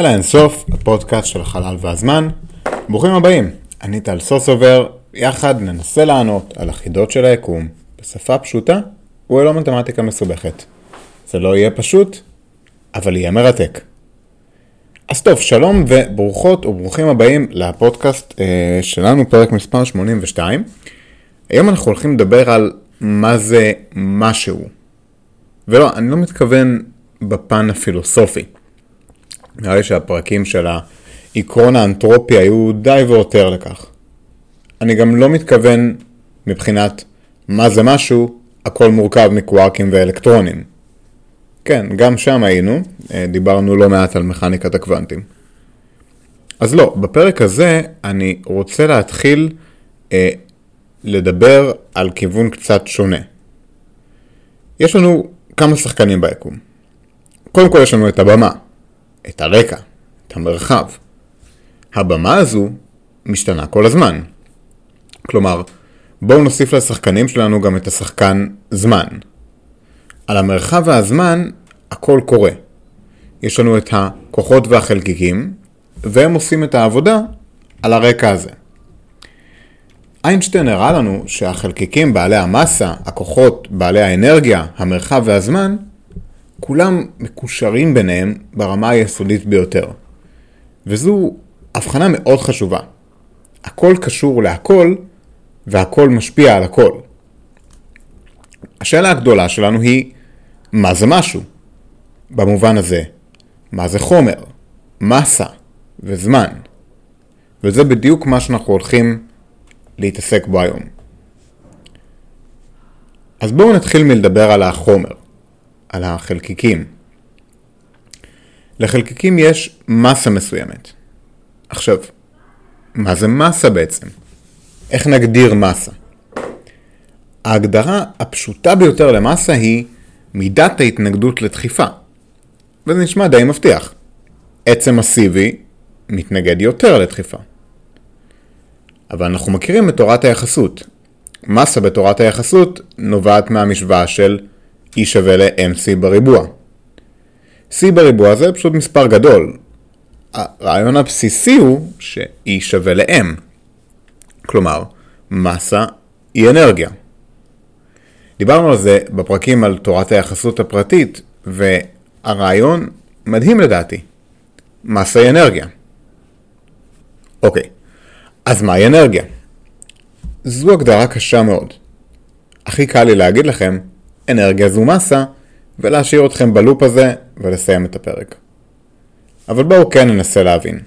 אל האינסוף, הפודקאסט של החלל והזמן. ברוכים הבאים, אני טל סוסובר, יחד ננסה לענות על החידות של היקום בשפה פשוטה וללא מתמטיקה מסובכת. זה לא יהיה פשוט, אבל יהיה מרתק. אז טוב, שלום וברוכות וברוכים הבאים לפודקאסט אה, שלנו, פרק מספר 82. היום אנחנו הולכים לדבר על מה זה משהו. ולא, אני לא מתכוון בפן הפילוסופי. נראה לי שהפרקים של העקרון האנתרופי היו די ויותר לכך. אני גם לא מתכוון מבחינת מה זה משהו, הכל מורכב מקווארקים ואלקטרונים. כן, גם שם היינו, אה, דיברנו לא מעט על מכניקת הקוונטים. אז לא, בפרק הזה אני רוצה להתחיל אה, לדבר על כיוון קצת שונה. יש לנו כמה שחקנים ביקום. קודם כל יש לנו את הבמה, את הרקע, את המרחב. הבמה הזו משתנה כל הזמן. כלומר, בואו נוסיף לשחקנים שלנו גם את השחקן זמן. על המרחב והזמן הכל קורה. יש לנו את הכוחות והחלקיקים, והם עושים את העבודה על הרקע הזה. איינשטיין הראה לנו שהחלקיקים בעלי המסה, הכוחות, בעלי האנרגיה, המרחב והזמן, כולם מקושרים ביניהם ברמה היסודית ביותר. וזו הבחנה מאוד חשובה. הכל קשור להכל, והכל משפיע על הכל. השאלה הגדולה שלנו היא, מה זה משהו? במובן הזה, מה זה חומר, מסה וזמן. וזה בדיוק מה שאנחנו הולכים להתעסק בו היום. אז בואו נתחיל מלדבר על החומר. על החלקיקים. לחלקיקים יש מסה מסוימת. עכשיו, מה זה מסה בעצם? איך נגדיר מסה? ההגדרה הפשוטה ביותר למסה היא מידת ההתנגדות לדחיפה. וזה נשמע די מבטיח. עצם מסיבי מתנגד יותר לדחיפה. אבל אנחנו מכירים את תורת היחסות. מסה בתורת היחסות נובעת מהמשוואה של E שווה ל-MC בריבוע. C בריבוע זה פשוט מספר גדול. הרעיון הבסיסי הוא ש-E שווה ל-M. כלומר, מסה היא אנרגיה. דיברנו על זה בפרקים על תורת היחסות הפרטית, והרעיון מדהים לדעתי. מסה היא אנרגיה. אוקיי, אז מהי אנרגיה? זו הגדרה קשה מאוד. הכי קל לי להגיד לכם אנרגיה זו מסה, ולהשאיר אתכם בלופ הזה ולסיים את הפרק. אבל בואו כן ננסה להבין.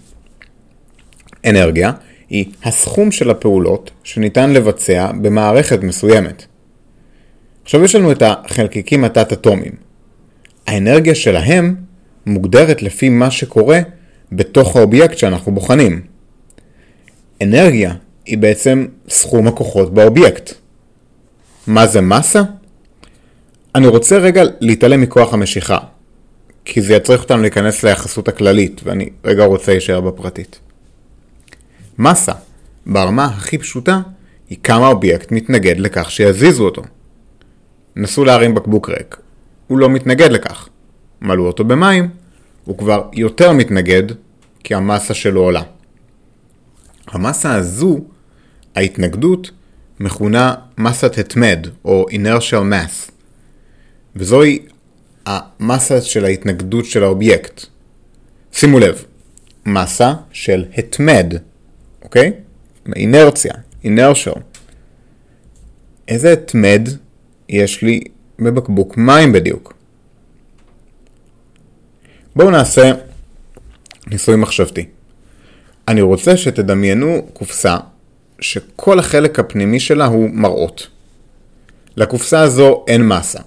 אנרגיה היא הסכום של הפעולות שניתן לבצע במערכת מסוימת. עכשיו יש לנו את החלקיקים התת-אטומיים. האנרגיה שלהם מוגדרת לפי מה שקורה בתוך האובייקט שאנחנו בוחנים. אנרגיה היא בעצם סכום הכוחות באובייקט. מה זה מסה? אני רוצה רגע להתעלם מכוח המשיכה, כי זה יצריך אותנו להיכנס ליחסות הכללית, ואני רגע רוצה להישאר בפרטית. מסה, ברמה הכי פשוטה, היא כמה אובייקט מתנגד לכך שיזיזו אותו. נסו להרים בקבוק ריק, הוא לא מתנגד לכך. מלאו אותו במים, הוא כבר יותר מתנגד, כי המסה שלו עולה. המסה הזו, ההתנגדות, מכונה מסת התמד, או inertial mass. וזוהי המסה של ההתנגדות של האובייקט. שימו לב, מסה של התמד, אוקיי? אינרציה, אינרשל. איזה התמד יש לי בבקבוק מים בדיוק? בואו נעשה ניסוי מחשבתי. אני רוצה שתדמיינו קופסה שכל החלק הפנימי שלה הוא מראות. לקופסה הזו אין מסה.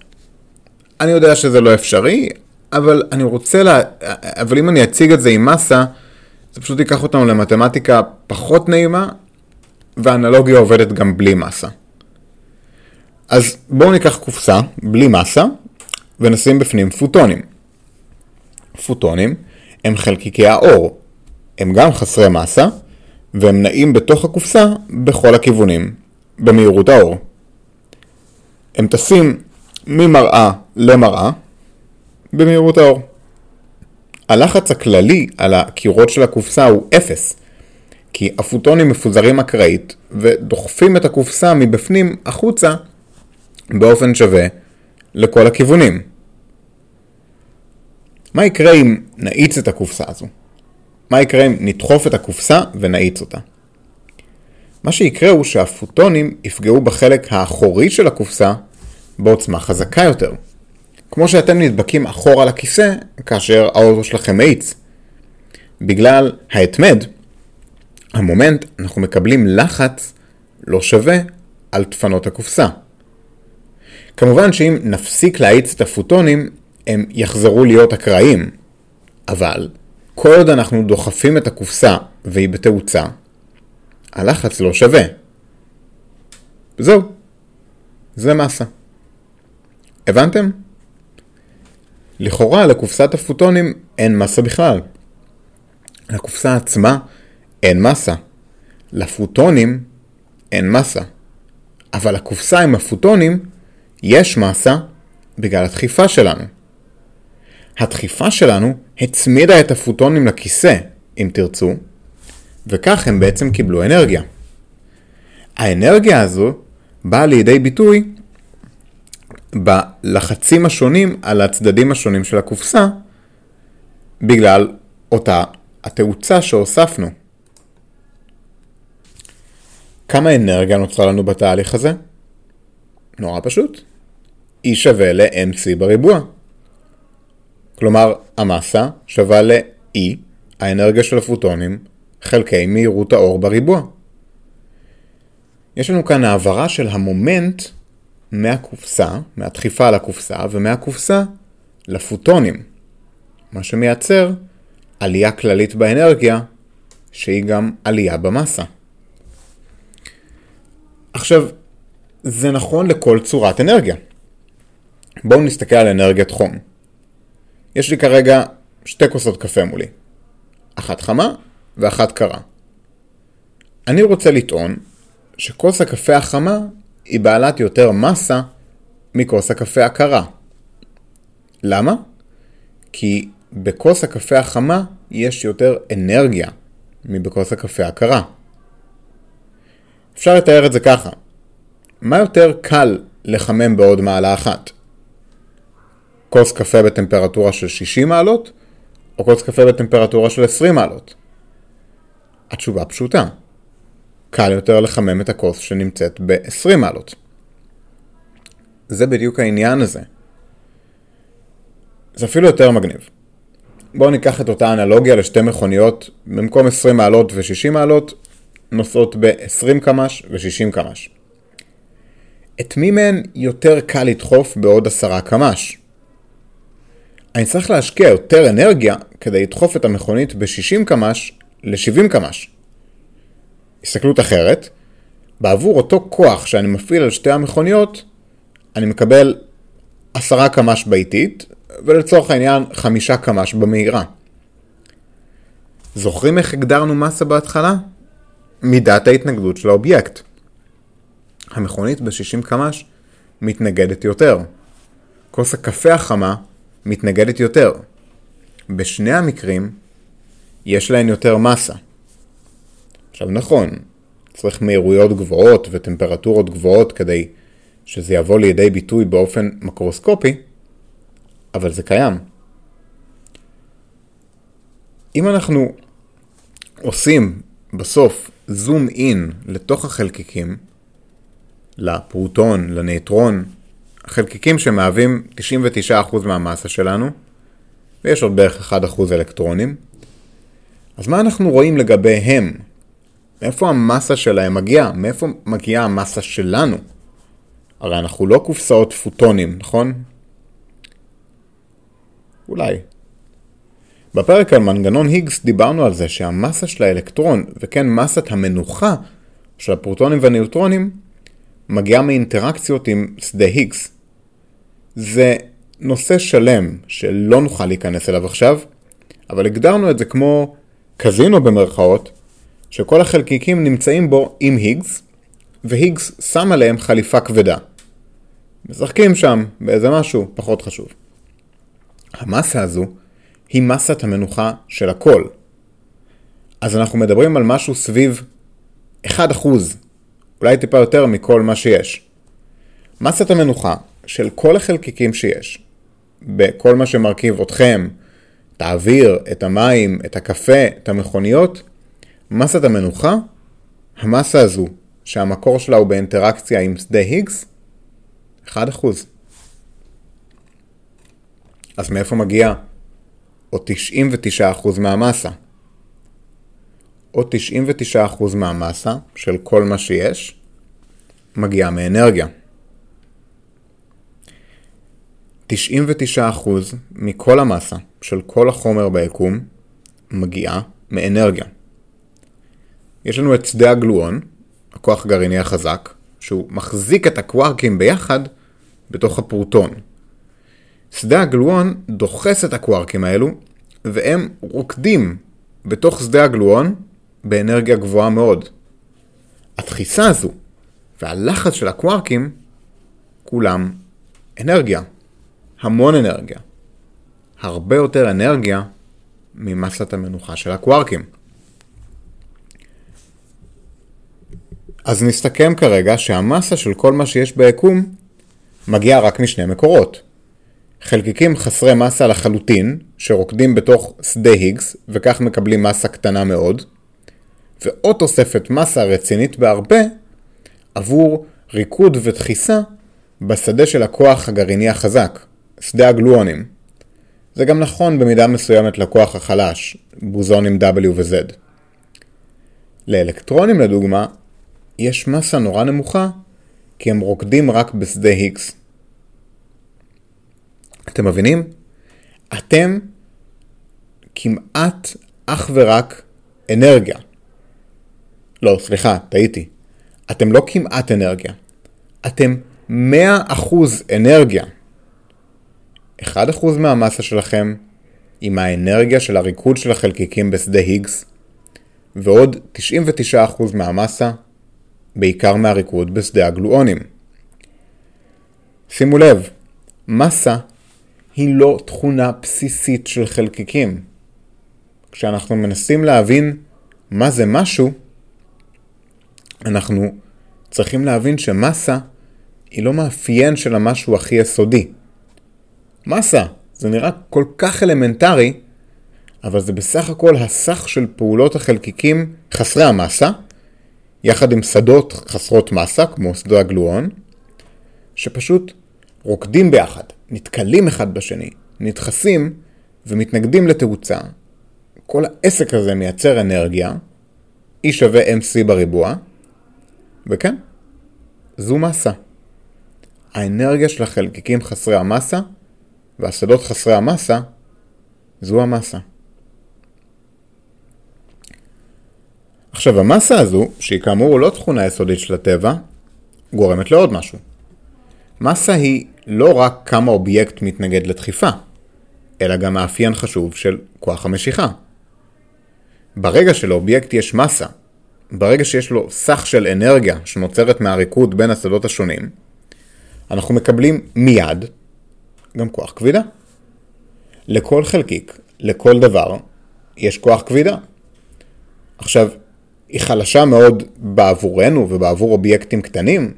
אני יודע שזה לא אפשרי, אבל אני רוצה לה... אבל אם אני אציג את זה עם מסה, זה פשוט ייקח אותנו למתמטיקה פחות נעימה, והאנלוגיה עובדת גם בלי מסה. אז בואו ניקח קופסה בלי מסה, ונשים בפנים פוטונים. פוטונים הם חלקיקי האור. הם גם חסרי מסה, והם נעים בתוך הקופסה בכל הכיוונים, במהירות האור. הם טסים ממראה למראה במהירות האור. הלחץ הכללי על הקירות של הקופסה הוא אפס, כי הפוטונים מפוזרים אקראית ודוחפים את הקופסה מבפנים החוצה באופן שווה לכל הכיוונים. מה יקרה אם נאיץ את הקופסה הזו? מה יקרה אם נדחוף את הקופסה ונאיץ אותה? מה שיקרה הוא שהפוטונים יפגעו בחלק האחורי של הקופסה בעוצמה חזקה יותר. כמו שאתם נדבקים אחורה לכיסא כאשר האוטו שלכם מאיץ. בגלל ההתמד, המומנט, אנחנו מקבלים לחץ לא שווה על דפנות הקופסה. כמובן שאם נפסיק להאיץ את הפוטונים, הם יחזרו להיות אקראיים. אבל, כל עוד אנחנו דוחפים את הקופסה והיא בתאוצה, הלחץ לא שווה. זהו. זה מסה. הבנתם? לכאורה לקופסת הפוטונים אין מסה בכלל. לקופסה עצמה אין מסה. לפוטונים אין מסה. אבל לקופסה עם הפוטונים יש מסה בגלל הדחיפה שלנו. הדחיפה שלנו הצמידה את הפוטונים לכיסא, אם תרצו, וכך הם בעצם קיבלו אנרגיה. האנרגיה הזו באה לידי ביטוי בלחצים השונים על הצדדים השונים של הקופסה, בגלל אותה התאוצה שהוספנו. כמה אנרגיה נוצרה לנו בתהליך הזה? נורא פשוט. E שווה ל-mc בריבוע. כלומר, המסה שווה ל-E, האנרגיה של הפוטונים, חלקי מהירות האור בריבוע. יש לנו כאן העברה של המומנט מהקופסה, מהדחיפה לקופסה, ומהקופסה לפוטונים, מה שמייצר עלייה כללית באנרגיה, שהיא גם עלייה במסה. עכשיו, זה נכון לכל צורת אנרגיה. בואו נסתכל על אנרגיית חום. יש לי כרגע שתי כוסות קפה מולי. אחת חמה ואחת קרה. אני רוצה לטעון שכוס הקפה החמה היא בעלת יותר מסה מכוס הקפה הקרה. למה? כי בכוס הקפה החמה יש יותר אנרגיה מבכוס הקפה הקרה. אפשר לתאר את זה ככה. מה יותר קל לחמם בעוד מעלה אחת? כוס קפה בטמפרטורה של 60 מעלות או כוס קפה בטמפרטורה של 20 מעלות? התשובה פשוטה. קל יותר לחמם את הכוס שנמצאת ב-20 מעלות. זה בדיוק העניין הזה. זה אפילו יותר מגניב. בואו ניקח את אותה אנלוגיה לשתי מכוניות, במקום 20 מעלות ו-60 מעלות, נוסעות ב-20 קמ"ש ו-60 קמ"ש. את מי מהן יותר קל לדחוף בעוד 10 קמ"ש? אני צריך להשקיע יותר אנרגיה כדי לדחוף את המכונית ב-60 קמ"ש ל-70 קמ"ש. הסתכלות אחרת, בעבור אותו כוח שאני מפעיל על שתי המכוניות, אני מקבל 10 קמ"ש באיטית, ולצורך העניין 5 קמ"ש במהירה. זוכרים איך הגדרנו מסה בהתחלה? מידת ההתנגדות של האובייקט. המכונית ב-60 קמ"ש מתנגדת יותר. כוס הקפה החמה מתנגדת יותר. בשני המקרים יש להן יותר מסה. עכשיו נכון, צריך מהירויות גבוהות וטמפרטורות גבוהות כדי שזה יבוא לידי ביטוי באופן מקרוסקופי, אבל זה קיים. אם אנחנו עושים בסוף זום אין לתוך החלקיקים, לפרוטון, לנייטרון, החלקיקים שמהווים 99% מהמסה שלנו, ויש עוד בערך 1% אלקטרונים, אז מה אנחנו רואים לגביהם? מאיפה המסה שלהם מגיעה? מאיפה מגיעה המסה שלנו? הרי אנחנו לא קופסאות פוטונים, נכון? אולי. בפרק על מנגנון היגס דיברנו על זה שהמסה של האלקטרון, וכן מסת המנוחה של הפרוטונים והניוטרונים, מגיעה מאינטראקציות עם שדה היגס. זה נושא שלם שלא נוכל להיכנס אליו עכשיו, אבל הגדרנו את זה כמו קזינו במרכאות, שכל החלקיקים נמצאים בו עם היגס, והיגס שם עליהם חליפה כבדה. משחקים שם באיזה משהו פחות חשוב. המסה הזו היא מסת המנוחה של הכל. אז אנחנו מדברים על משהו סביב 1%, אולי טיפה יותר מכל מה שיש. מסת המנוחה של כל החלקיקים שיש, בכל מה שמרכיב אתכם, את האוויר, את המים, את הקפה, את המכוניות, מסת המנוחה, המסה הזו, שהמקור שלה הוא באינטראקציה עם שדה היגס, 1%. אז מאיפה מגיע עוד 99% מהמסה? עוד 99% מהמסה של כל מה שיש מגיעה מאנרגיה. 99% מכל המסה של כל החומר ביקום מגיעה מאנרגיה. יש לנו את שדה הגלואון, הכוח הגרעיני החזק, שהוא מחזיק את הקווארקים ביחד בתוך הפרוטון. שדה הגלואון דוחס את הקווארקים האלו, והם רוקדים בתוך שדה הגלואון באנרגיה גבוהה מאוד. הדחיסה הזו והלחץ של הקווארקים, כולם אנרגיה. המון אנרגיה. הרבה יותר אנרגיה ממסת המנוחה של הקווארקים. אז נסתכם כרגע שהמסה של כל מה שיש ביקום מגיעה רק משני מקורות. חלקיקים חסרי מסה לחלוטין, שרוקדים בתוך שדה היגס, וכך מקבלים מסה קטנה מאוד, ועוד תוספת מסה רצינית בהרבה עבור ריקוד ודחיסה בשדה של הכוח הגרעיני החזק, שדה הגלואונים. זה גם נכון במידה מסוימת לכוח החלש, בוזונים W ו-Z. לאלקטרונים לדוגמה, יש מסה נורא נמוכה, כי הם רוקדים רק בשדה היגס. אתם מבינים? אתם כמעט אך ורק אנרגיה. לא, סליחה, טעיתי. אתם לא כמעט אנרגיה. אתם 100% אנרגיה. 1% מהמסה שלכם עם האנרגיה של הריקוד של החלקיקים בשדה היגס, ועוד 99% מהמסה, בעיקר מהריקוד בשדה הגלואונים. שימו לב, מסה היא לא תכונה בסיסית של חלקיקים. כשאנחנו מנסים להבין מה זה משהו, אנחנו צריכים להבין שמסה היא לא מאפיין של המשהו הכי יסודי. מסה, זה נראה כל כך אלמנטרי, אבל זה בסך הכל הסך של פעולות החלקיקים חסרי המסה, יחד עם שדות חסרות מסה, כמו שדו הגלואון, שפשוט רוקדים ביחד, נתקלים אחד בשני, נדחסים ומתנגדים לתאוצה. כל העסק הזה מייצר אנרגיה, E שווה MC בריבוע, וכן, זו מסה. האנרגיה של החלקיקים חסרי המסה והשדות חסרי המסה זו המסה. עכשיו המסה הזו, שהיא כאמור לא תכונה יסודית של הטבע, גורמת לעוד משהו. מסה היא לא רק כמה אובייקט מתנגד לדחיפה, אלא גם מאפיין חשוב של כוח המשיכה. ברגע שלאובייקט יש מסה, ברגע שיש לו סך של אנרגיה שנוצרת מהריקוד בין השדות השונים, אנחנו מקבלים מיד גם כוח כבידה. לכל חלקיק, לכל דבר, יש כוח כבידה. עכשיו, היא חלשה מאוד בעבורנו ובעבור אובייקטים קטנים,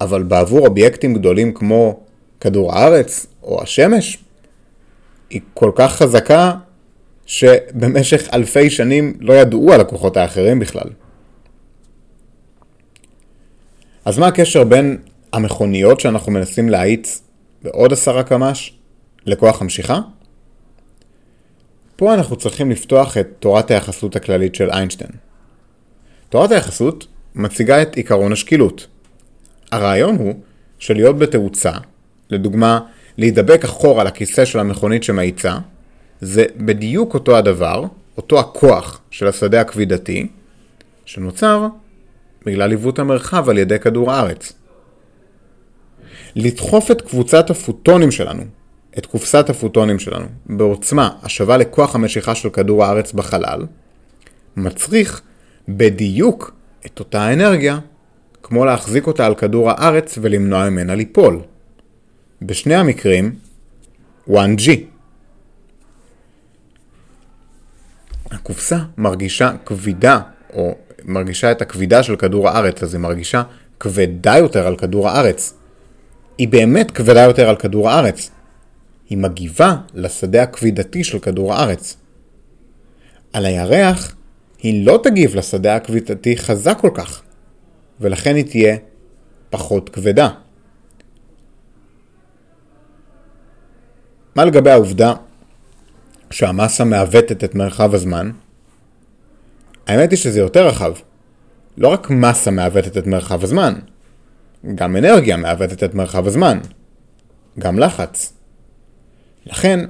אבל בעבור אובייקטים גדולים כמו כדור הארץ או השמש, היא כל כך חזקה שבמשך אלפי שנים לא ידעו על הכוחות האחרים בכלל. אז מה הקשר בין המכוניות שאנחנו מנסים להאיץ בעוד עשרה קמ"ש לכוח המשיכה? פה אנחנו צריכים לפתוח את תורת היחסות הכללית של איינשטיין. תורת היחסות מציגה את עיקרון השקילות. הרעיון הוא שלהיות בתאוצה, לדוגמה, להידבק אחורה לכיסא של המכונית שמאיצה, זה בדיוק אותו הדבר, אותו הכוח של השדה הכבידתי, שנוצר בגלל עיוות המרחב על ידי כדור הארץ. לדחוף את קבוצת הפוטונים שלנו, את קופסת הפוטונים שלנו, בעוצמה השווה לכוח המשיכה של כדור הארץ בחלל, מצריך בדיוק את אותה אנרגיה, כמו להחזיק אותה על כדור הארץ ולמנוע ממנה ליפול. בשני המקרים, 1G. הקופסה מרגישה כבידה, או מרגישה את הכבידה של כדור הארץ, אז היא מרגישה כבדה יותר על כדור הארץ. היא באמת כבדה יותר על כדור הארץ. היא מגיבה לשדה הכבידתי של כדור הארץ. על הירח היא לא תגיב לשדה הכבידתי חזק כל כך, ולכן היא תהיה פחות כבדה. מה לגבי העובדה שהמסה מעוותת את מרחב הזמן? האמת היא שזה יותר רחב. לא רק מסה מעוותת את מרחב הזמן, גם אנרגיה מעוותת את מרחב הזמן. גם לחץ. לכן,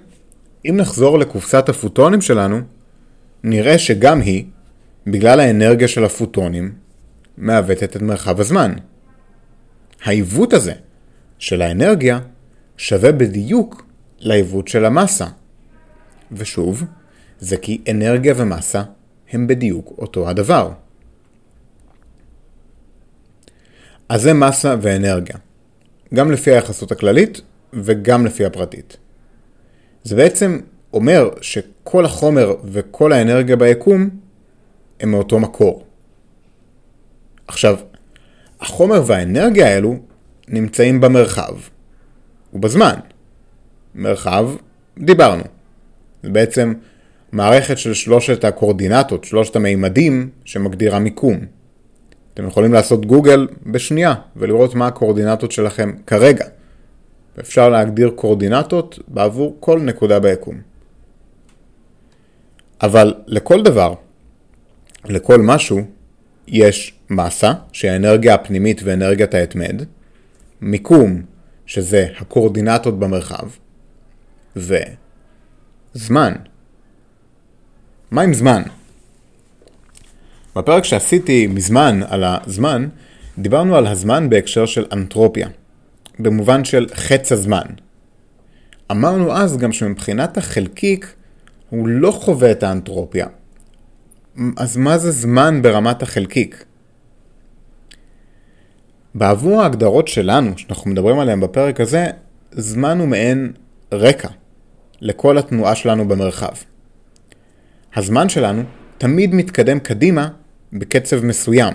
אם נחזור לקופסת הפוטונים שלנו, נראה שגם היא, בגלל האנרגיה של הפוטונים, מעוותת את מרחב הזמן. העיוות הזה של האנרגיה שווה בדיוק לעיוות של המסה. ושוב, זה כי אנרגיה ומסה הם בדיוק אותו הדבר. אז זה מסה ואנרגיה, גם לפי היחסות הכללית וגם לפי הפרטית. זה בעצם אומר שכל החומר וכל האנרגיה ביקום הם מאותו מקור. עכשיו, החומר והאנרגיה האלו נמצאים במרחב ובזמן. מרחב, דיברנו. זה בעצם מערכת של שלושת הקורדינטות, שלושת המימדים שמגדירה מיקום. אתם יכולים לעשות גוגל בשנייה ולראות מה הקורדינטות שלכם כרגע. אפשר להגדיר קורדינטות בעבור כל נקודה ביקום. אבל לכל דבר, לכל משהו, יש מסה, שהיא האנרגיה הפנימית ואנרגיית ההתמד, מיקום, שזה הקורדינטות במרחב, וזמן. מה עם זמן? בפרק שעשיתי מזמן על הזמן, דיברנו על הזמן בהקשר של אנטרופיה, במובן של חץ הזמן. אמרנו אז גם שמבחינת החלקיק הוא לא חווה את האנטרופיה. אז מה זה זמן ברמת החלקיק? בעבור ההגדרות שלנו, שאנחנו מדברים עליהן בפרק הזה, זמן הוא מעין רקע לכל התנועה שלנו במרחב. הזמן שלנו תמיד מתקדם קדימה בקצב מסוים,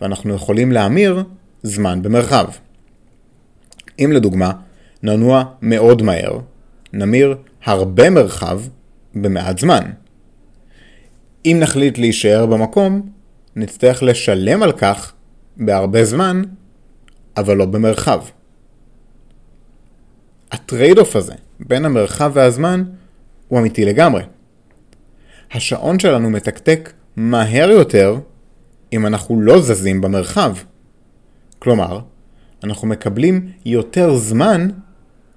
ואנחנו יכולים להמיר זמן במרחב. אם לדוגמה ננוע מאוד מהר, נמיר הרבה מרחב במעט זמן. אם נחליט להישאר במקום, נצטרך לשלם על כך בהרבה זמן, אבל לא במרחב. ה trade-off הזה בין המרחב והזמן הוא אמיתי לגמרי. השעון שלנו מתקתק מהר יותר אם אנחנו לא זזים במרחב. כלומר, אנחנו מקבלים יותר זמן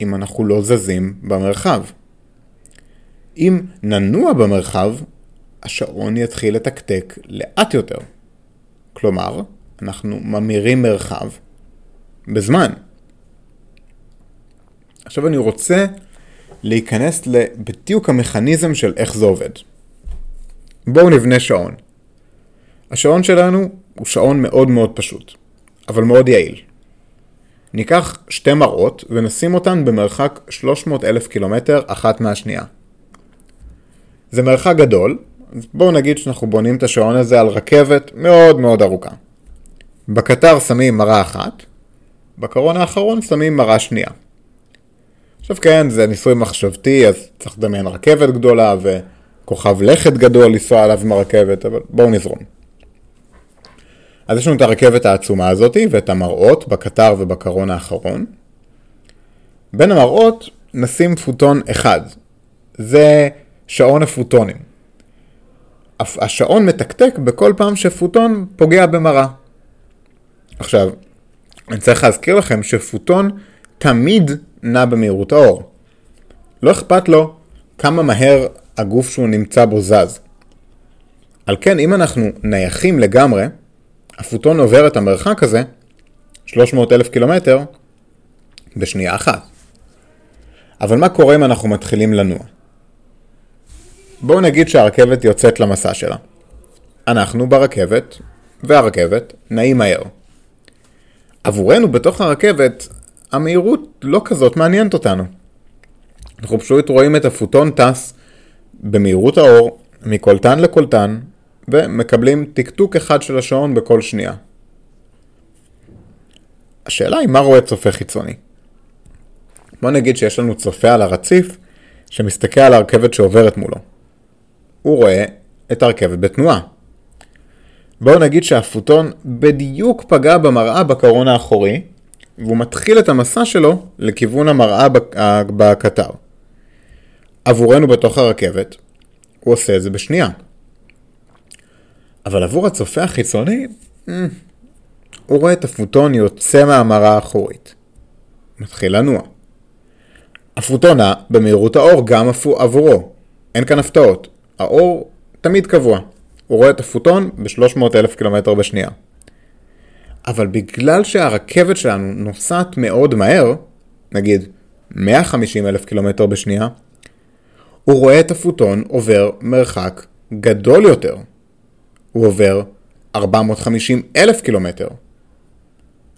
אם אנחנו לא זזים במרחב. אם ננוע במרחב, השעון יתחיל לתקתק לאט יותר. כלומר, אנחנו ממירים מרחב בזמן. עכשיו אני רוצה להיכנס בדיוק המכניזם של איך זה עובד. בואו נבנה שעון. השעון שלנו הוא שעון מאוד מאוד פשוט, אבל מאוד יעיל. ניקח שתי מראות ונשים אותן במרחק 300 אלף קילומטר אחת מהשנייה. זה מרחק גדול, אז בואו נגיד שאנחנו בונים את השעון הזה על רכבת מאוד מאוד ארוכה. בקטר שמים מראה אחת, בקרון האחרון שמים מראה שנייה. עכשיו כן, זה ניסוי מחשבתי, אז צריך לדמיין רכבת גדולה וכוכב לכת גדול לנסוע עליו עם הרכבת, אבל בואו נזרום. אז יש לנו את הרכבת העצומה הזאת ואת המראות בקטר ובקרון האחרון. בין המראות נשים פוטון אחד. זה שעון הפוטונים. השעון מתקתק בכל פעם שפוטון פוגע במראה. עכשיו, אני צריך להזכיר לכם שפוטון תמיד נע במהירות האור. לא אכפת לו כמה מהר הגוף שהוא נמצא בו זז. על כן, אם אנחנו נייחים לגמרי, הפוטון עובר את המרחק הזה, 300 אלף קילומטר, בשנייה אחת. אבל מה קורה אם אנחנו מתחילים לנוע? בואו נגיד שהרכבת יוצאת למסע שלה. אנחנו ברכבת, והרכבת נעים מהר. עבורנו בתוך הרכבת, המהירות לא כזאת מעניינת אותנו. אנחנו פשוט רואים את הפוטון טס במהירות האור מקולטן לקולטן, ומקבלים טקטוק אחד של השעון בכל שנייה. השאלה היא מה רואה צופה חיצוני. בוא נגיד שיש לנו צופה על הרציף שמסתכל על הרכבת שעוברת מולו. הוא רואה את הרכבת בתנועה. בואו נגיד שהפוטון בדיוק פגע במראה בקרון האחורי, והוא מתחיל את המסע שלו לכיוון המראה בקטר. עבורנו בתוך הרכבת, הוא עושה את זה בשנייה. אבל עבור הצופה החיצוני, אה, הוא רואה את הפוטון יוצא מהמראה האחורית. מתחיל לנוע. הפוטון נע במהירות האור גם עבורו. אין כאן הפתעות. האור תמיד קבוע. הוא רואה את הפוטון ב-300 אלף קילומטר בשנייה. אבל בגלל שהרכבת שלנו נוסעת מאוד מהר, נגיד 150 אלף קילומטר בשנייה, הוא רואה את הפוטון עובר מרחק גדול יותר. הוא עובר 450 אלף קילומטר.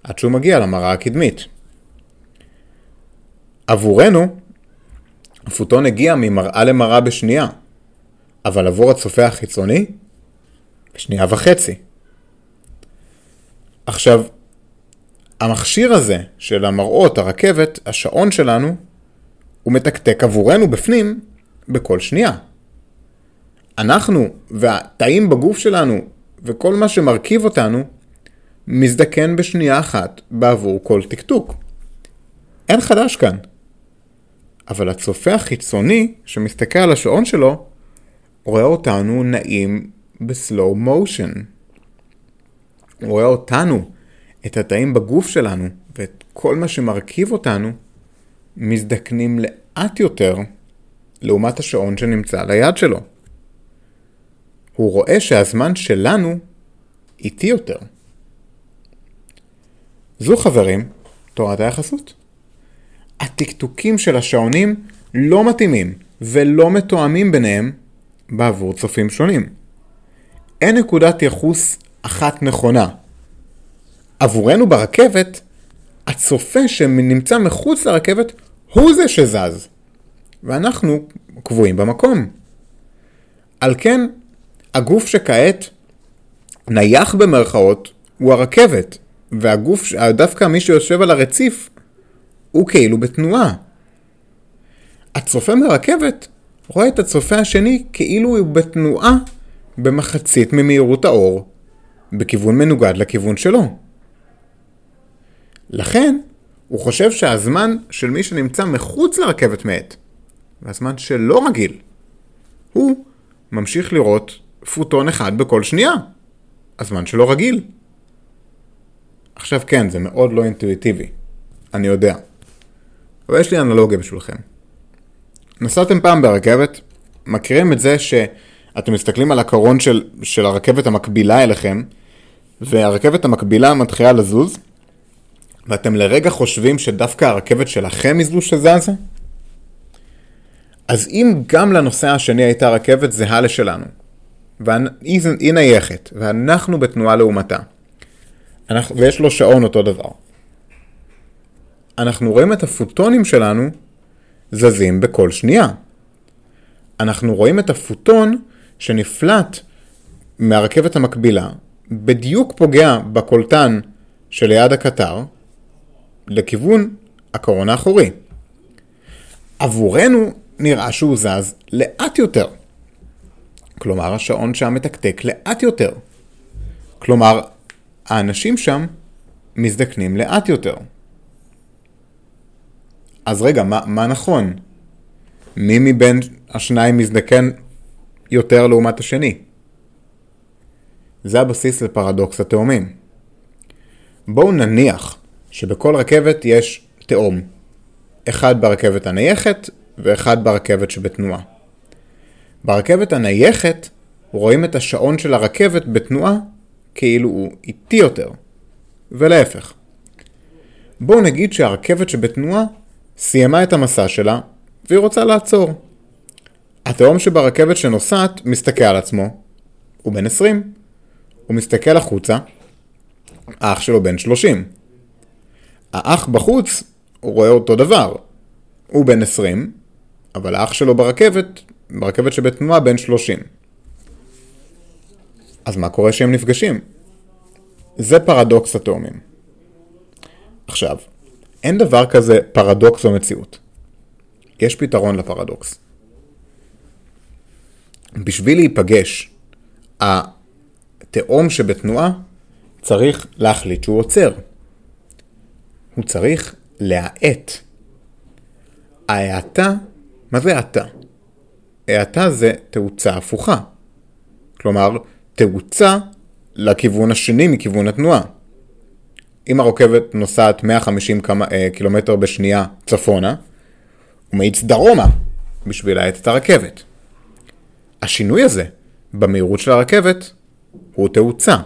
עד שהוא מגיע למראה הקדמית. עבורנו, הפוטון הגיע ממראה למראה בשנייה, אבל עבור הצופה החיצוני, בשנייה וחצי. עכשיו, המכשיר הזה של המראות, הרכבת, השעון שלנו, הוא מתקתק עבורנו בפנים בכל שנייה. אנחנו והתאים בגוף שלנו וכל מה שמרכיב אותנו מזדקן בשנייה אחת בעבור כל טקטוק. אין חדש כאן. אבל הצופה החיצוני שמסתכל על השעון שלו רואה אותנו נעים בסלואו מושן. הוא רואה אותנו, את התאים בגוף שלנו ואת כל מה שמרכיב אותנו מזדקנים לאט יותר לעומת השעון שנמצא על היד שלו. הוא רואה שהזמן שלנו איטי יותר. זו חברים, תורת היחסות. הטקטוקים של השעונים לא מתאימים ולא מתואמים ביניהם בעבור צופים שונים. אין נקודת יחוס אחת נכונה. עבורנו ברכבת, הצופה שנמצא מחוץ לרכבת הוא זה שזז, ואנחנו קבועים במקום. על כן, הגוף שכעת נייח במרכאות הוא הרכבת, והגוף, דווקא מי שיושב על הרציף, הוא כאילו בתנועה. הצופה מרכבת רואה את הצופה השני כאילו הוא בתנועה במחצית ממהירות האור, בכיוון מנוגד לכיוון שלו. לכן, הוא חושב שהזמן של מי שנמצא מחוץ לרכבת מאט, והזמן שלא רגיל, הוא ממשיך לראות פוטון אחד בכל שנייה. הזמן שלו רגיל. עכשיו כן, זה מאוד לא אינטואיטיבי, אני יודע. אבל יש לי אנלוגיה בשבילכם. נסעתם פעם ברכבת, מכירים את זה שאתם מסתכלים על הקרון של, של הרכבת המקבילה אליכם, והרכבת המקבילה מתחילה לזוז, ואתם לרגע חושבים שדווקא הרכבת שלכם היא זו שזזה? אז אם גם לנוסע השני הייתה רכבת זהה לשלנו, והיא נייחת, ואנחנו בתנועה לעומתה, אנחנו, ויש לו שעון אותו דבר, אנחנו רואים את הפוטונים שלנו זזים בכל שנייה. אנחנו רואים את הפוטון שנפלט מהרכבת המקבילה, בדיוק פוגע בקולטן שליד הקטר, לכיוון הקרון האחורי. עבורנו נראה שהוא זז לאט יותר. כלומר, השעון שם מתקתק לאט יותר. כלומר, האנשים שם מזדקנים לאט יותר. אז רגע, מה, מה נכון? מי מבין השניים מזדקן יותר לעומת השני? זה הבסיס לפרדוקס התאומים. בואו נניח שבכל רכבת יש תאום. אחד ברכבת הנייחת ואחד ברכבת שבתנועה. ברכבת הנייחת רואים את השעון של הרכבת בתנועה כאילו הוא איטי יותר, ולהפך. בואו נגיד שהרכבת שבתנועה סיימה את המסע שלה והיא רוצה לעצור. התאום שברכבת שנוסעת מסתכל על עצמו, הוא בן 20. הוא מסתכל החוצה, האח שלו בן 30. האח בחוץ, הוא רואה אותו דבר. הוא בן 20, אבל האח שלו ברכבת, ברכבת שבתנועה בן 30. אז מה קורה כשהם נפגשים? זה פרדוקס אטומים. עכשיו, אין דבר כזה פרדוקס במציאות. יש פתרון לפרדוקס. בשביל להיפגש, התאום שבתנועה צריך להחליט שהוא עוצר. הוא צריך להאט. ההאטה, מה זה האטה? האטה זה תאוצה הפוכה. כלומר, תאוצה לכיוון השני מכיוון התנועה. אם הרכבת נוסעת 150 כמה, אה, קילומטר בשנייה צפונה, הוא מאיץ דרומה בשביל להאט את הרכבת. השינוי הזה במהירות של הרכבת הוא תאוצה.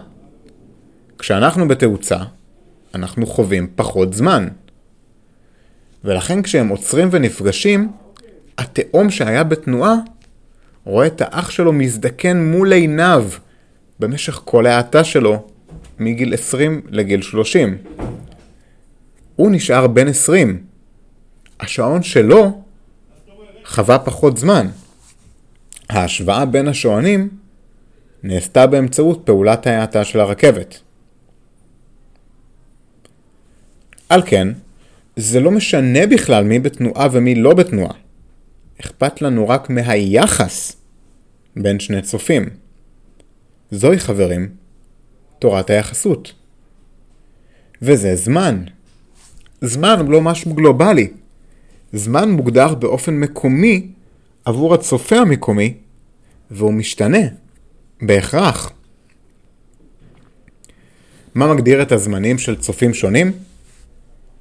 כשאנחנו בתאוצה, אנחנו חווים פחות זמן. ולכן כשהם עוצרים ונפגשים, התאום שהיה בתנועה רואה את האח שלו מזדקן מול עיניו במשך כל ההאטה שלו מגיל 20 לגיל 30. הוא נשאר בן 20. השעון שלו חווה פחות זמן. ההשוואה בין השעונים נעשתה באמצעות פעולת ההאטה של הרכבת. על כן, זה לא משנה בכלל מי בתנועה ומי לא בתנועה. אכפת לנו רק מהיחס בין שני צופים. זוהי חברים, תורת היחסות. וזה זמן. זמן הוא לא משהו גלובלי. זמן מוגדר באופן מקומי עבור הצופה המקומי, והוא משתנה, בהכרח. מה מגדיר את הזמנים של צופים שונים?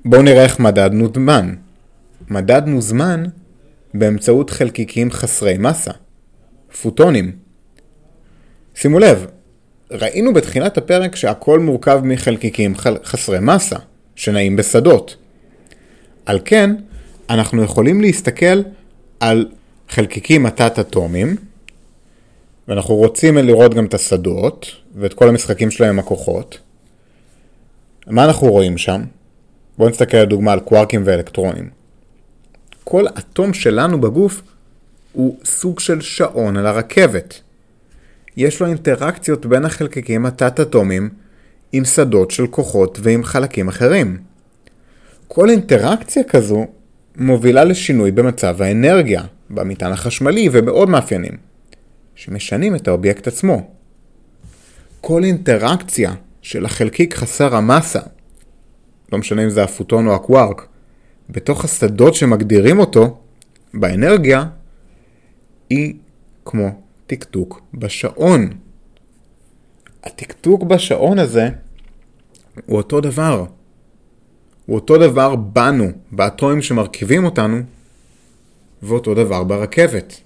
בואו נראה איך מדדנו זמן. מדדנו זמן באמצעות חלקיקים חסרי מסה, פוטונים. שימו לב, ראינו בתחילת הפרק שהכל מורכב מחלקיקים חסרי מסה, שנעים בשדות. על כן, אנחנו יכולים להסתכל על חלקיקים התת-אטומיים, ואנחנו רוצים לראות גם את השדות, ואת כל המשחקים שלהם עם הכוחות. מה אנחנו רואים שם? בואו נסתכל לדוגמה על קווארקים ואלקטרונים. כל אטום שלנו בגוף הוא סוג של שעון על הרכבת. יש לו אינטראקציות בין החלקיקים התת-אטומיים עם שדות של כוחות ועם חלקים אחרים. כל אינטראקציה כזו מובילה לשינוי במצב האנרגיה, במטען החשמלי ובעוד מאפיינים, שמשנים את האובייקט עצמו. כל אינטראקציה של החלקיק חסר המסה, לא משנה אם זה הפוטון או הקווארק, בתוך השדות שמגדירים אותו, באנרגיה, היא כמו טקטוק בשעון. הטקטוק בשעון הזה הוא אותו דבר. הוא אותו דבר בנו, באטומים שמרכיבים אותנו, ואותו דבר ברכבת.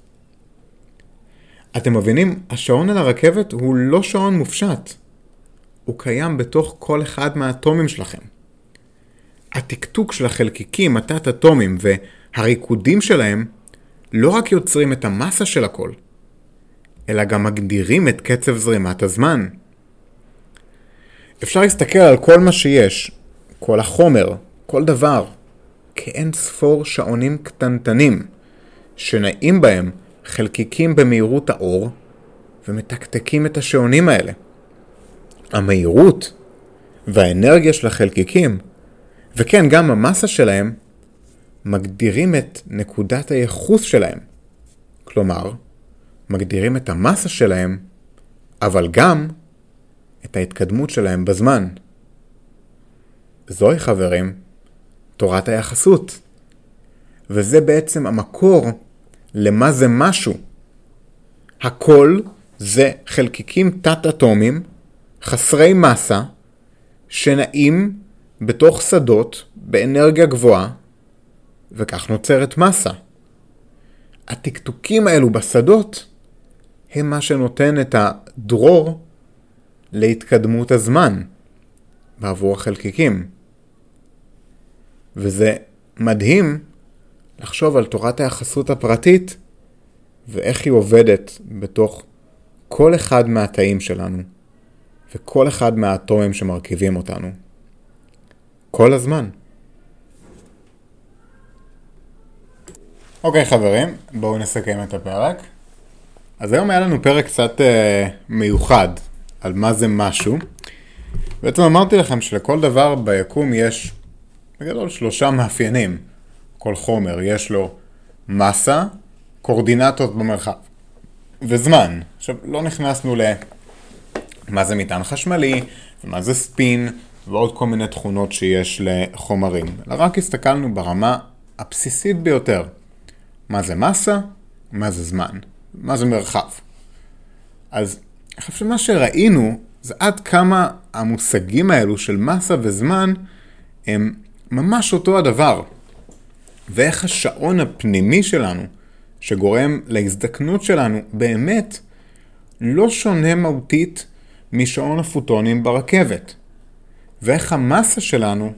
אתם מבינים? השעון על הרכבת הוא לא שעון מופשט. הוא קיים בתוך כל אחד מהאטומים שלכם. הטקטוק של החלקיקים, התת-אטומים והריקודים שלהם לא רק יוצרים את המסה של הכל, אלא גם מגדירים את קצב זרימת הזמן. אפשר להסתכל על כל מה שיש, כל החומר, כל דבר, כאין ספור שעונים קטנטנים, שנעים בהם חלקיקים במהירות האור, ומתקתקים את השעונים האלה. המהירות והאנרגיה של החלקיקים, וכן גם המסה שלהם, מגדירים את נקודת הייחוס שלהם. כלומר, מגדירים את המסה שלהם, אבל גם את ההתקדמות שלהם בזמן. זוהי, חברים, תורת היחסות. וזה בעצם המקור למה זה משהו. הכל זה חלקיקים תת-אטומיים, חסרי מסה, שנעים בתוך שדות באנרגיה גבוהה, וכך נוצרת מסה. הטקטוקים האלו בשדות הם מה שנותן את הדרור להתקדמות הזמן בעבור החלקיקים. וזה מדהים לחשוב על תורת היחסות הפרטית ואיך היא עובדת בתוך כל אחד מהתאים שלנו וכל אחד מהאטומים שמרכיבים אותנו. כל הזמן. אוקיי חברים, בואו נסכם את הפרק. אז היום היה לנו פרק קצת אה, מיוחד. על מה זה משהו. בעצם אמרתי לכם שלכל דבר ביקום יש בגדול שלושה מאפיינים. כל חומר יש לו מסה, קורדינטות במרחב וזמן. עכשיו, לא נכנסנו למה זה מטען חשמלי, ומה זה ספין, ועוד כל מיני תכונות שיש לחומרים, אלא רק הסתכלנו ברמה הבסיסית ביותר. מה זה מסה, מה זה זמן, מה זה מרחב. אז אני חושב שמה שראינו זה עד כמה המושגים האלו של מסה וזמן הם ממש אותו הדבר. ואיך השעון הפנימי שלנו, שגורם להזדקנות שלנו, באמת לא שונה מהותית משעון הפוטונים ברכבת. ואיך המסה שלנו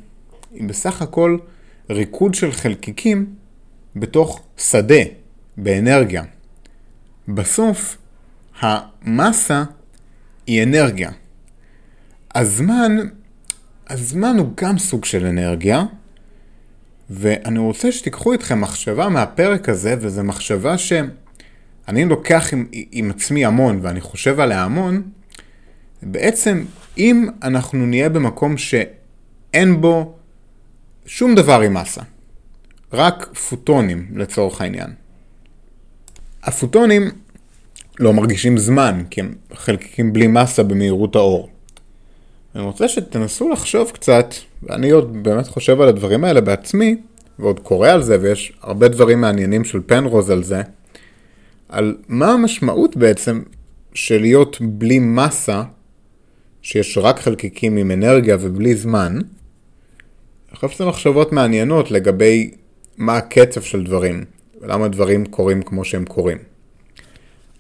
היא בסך הכל ריקוד של חלקיקים בתוך שדה, באנרגיה. בסוף, המסה היא אנרגיה. הזמן, הזמן הוא גם סוג של אנרגיה, ואני רוצה שתיקחו איתכם מחשבה מהפרק הזה, וזו מחשבה שאני לוקח עם, עם עצמי המון, ואני חושב עליה המון, בעצם אם אנחנו נהיה במקום שאין בו שום דבר עם מסה, רק פוטונים לצורך העניין. הפוטונים לא מרגישים זמן, כי הם חלקיקים בלי מסה במהירות האור. אני רוצה שתנסו לחשוב קצת, ואני עוד באמת חושב על הדברים האלה בעצמי, ועוד קורא על זה, ויש הרבה דברים מעניינים של פנרוז על זה, על מה המשמעות בעצם של להיות בלי מסה שיש רק חלקיקים עם אנרגיה ובלי זמן, אני חושב שזה מחשבות מעניינות לגבי מה הקצב של דברים, ולמה דברים קורים כמו שהם קורים.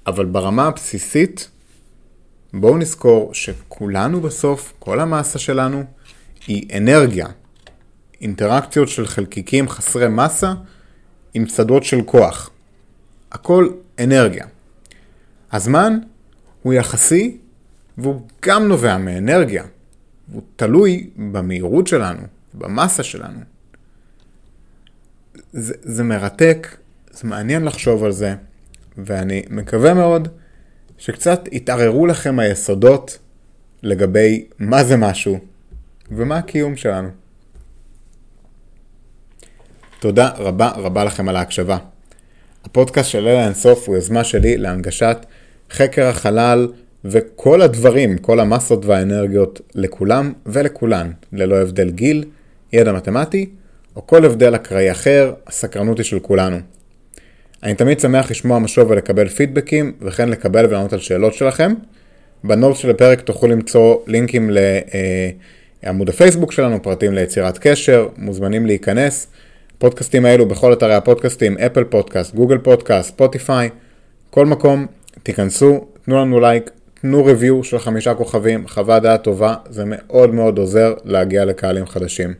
אבל ברמה הבסיסית, בואו נזכור שכולנו בסוף, כל המסה שלנו, היא אנרגיה. אינטראקציות של חלקיקים חסרי מסה עם שדות של כוח. הכל אנרגיה. הזמן הוא יחסי והוא גם נובע מאנרגיה. הוא תלוי במהירות שלנו, במסה שלנו. זה, זה מרתק, זה מעניין לחשוב על זה, ואני מקווה מאוד שקצת יתערערו לכם היסודות לגבי מה זה משהו ומה הקיום שלנו. תודה רבה רבה לכם על ההקשבה. הפודקאסט של לילה אינסוף הוא יוזמה שלי להנגשת חקר החלל, וכל הדברים, כל המסות והאנרגיות לכולם ולכולן, ללא הבדל גיל, ידע מתמטי, או כל הבדל אקראי אחר, הסקרנות היא של כולנו. אני תמיד שמח לשמוע משוב ולקבל פידבקים, וכן לקבל ולענות על שאלות שלכם. בנוט של הפרק תוכלו למצוא לינקים לעמוד הפייסבוק שלנו, פרטים ליצירת קשר, מוזמנים להיכנס. הפודקאסטים האלו בכל אתרי הפודקאסטים, Apple Podcast, Google Podcast, Spotify, כל מקום, תיכנסו, תנו לנו לייק, תנו review של חמישה כוכבים, חוות דעת טובה, זה מאוד מאוד עוזר להגיע לקהלים חדשים.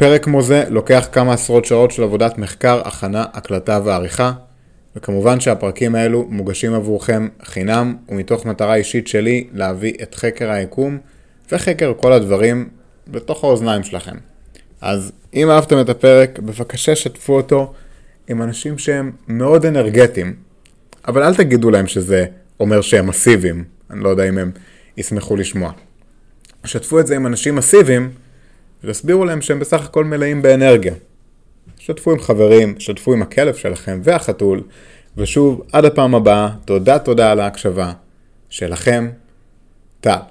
פרק כמו זה לוקח כמה עשרות שעות של עבודת מחקר, הכנה, הקלטה ועריכה, וכמובן שהפרקים האלו מוגשים עבורכם חינם, ומתוך מטרה אישית שלי להביא את חקר היקום וחקר כל הדברים בתוך האוזניים שלכם. אז אם אהבתם את הפרק, בבקשה שתפו אותו עם אנשים שהם מאוד אנרגטיים, אבל אל תגידו להם שזה אומר שהם מסיביים, אני לא יודע אם הם ישמחו לשמוע. שתפו את זה עם אנשים מסיביים, והסבירו להם שהם בסך הכל מלאים באנרגיה. שתפו עם חברים, שתפו עם הכלב שלכם והחתול, ושוב, עד הפעם הבאה, תודה תודה על ההקשבה. שלכם, טל.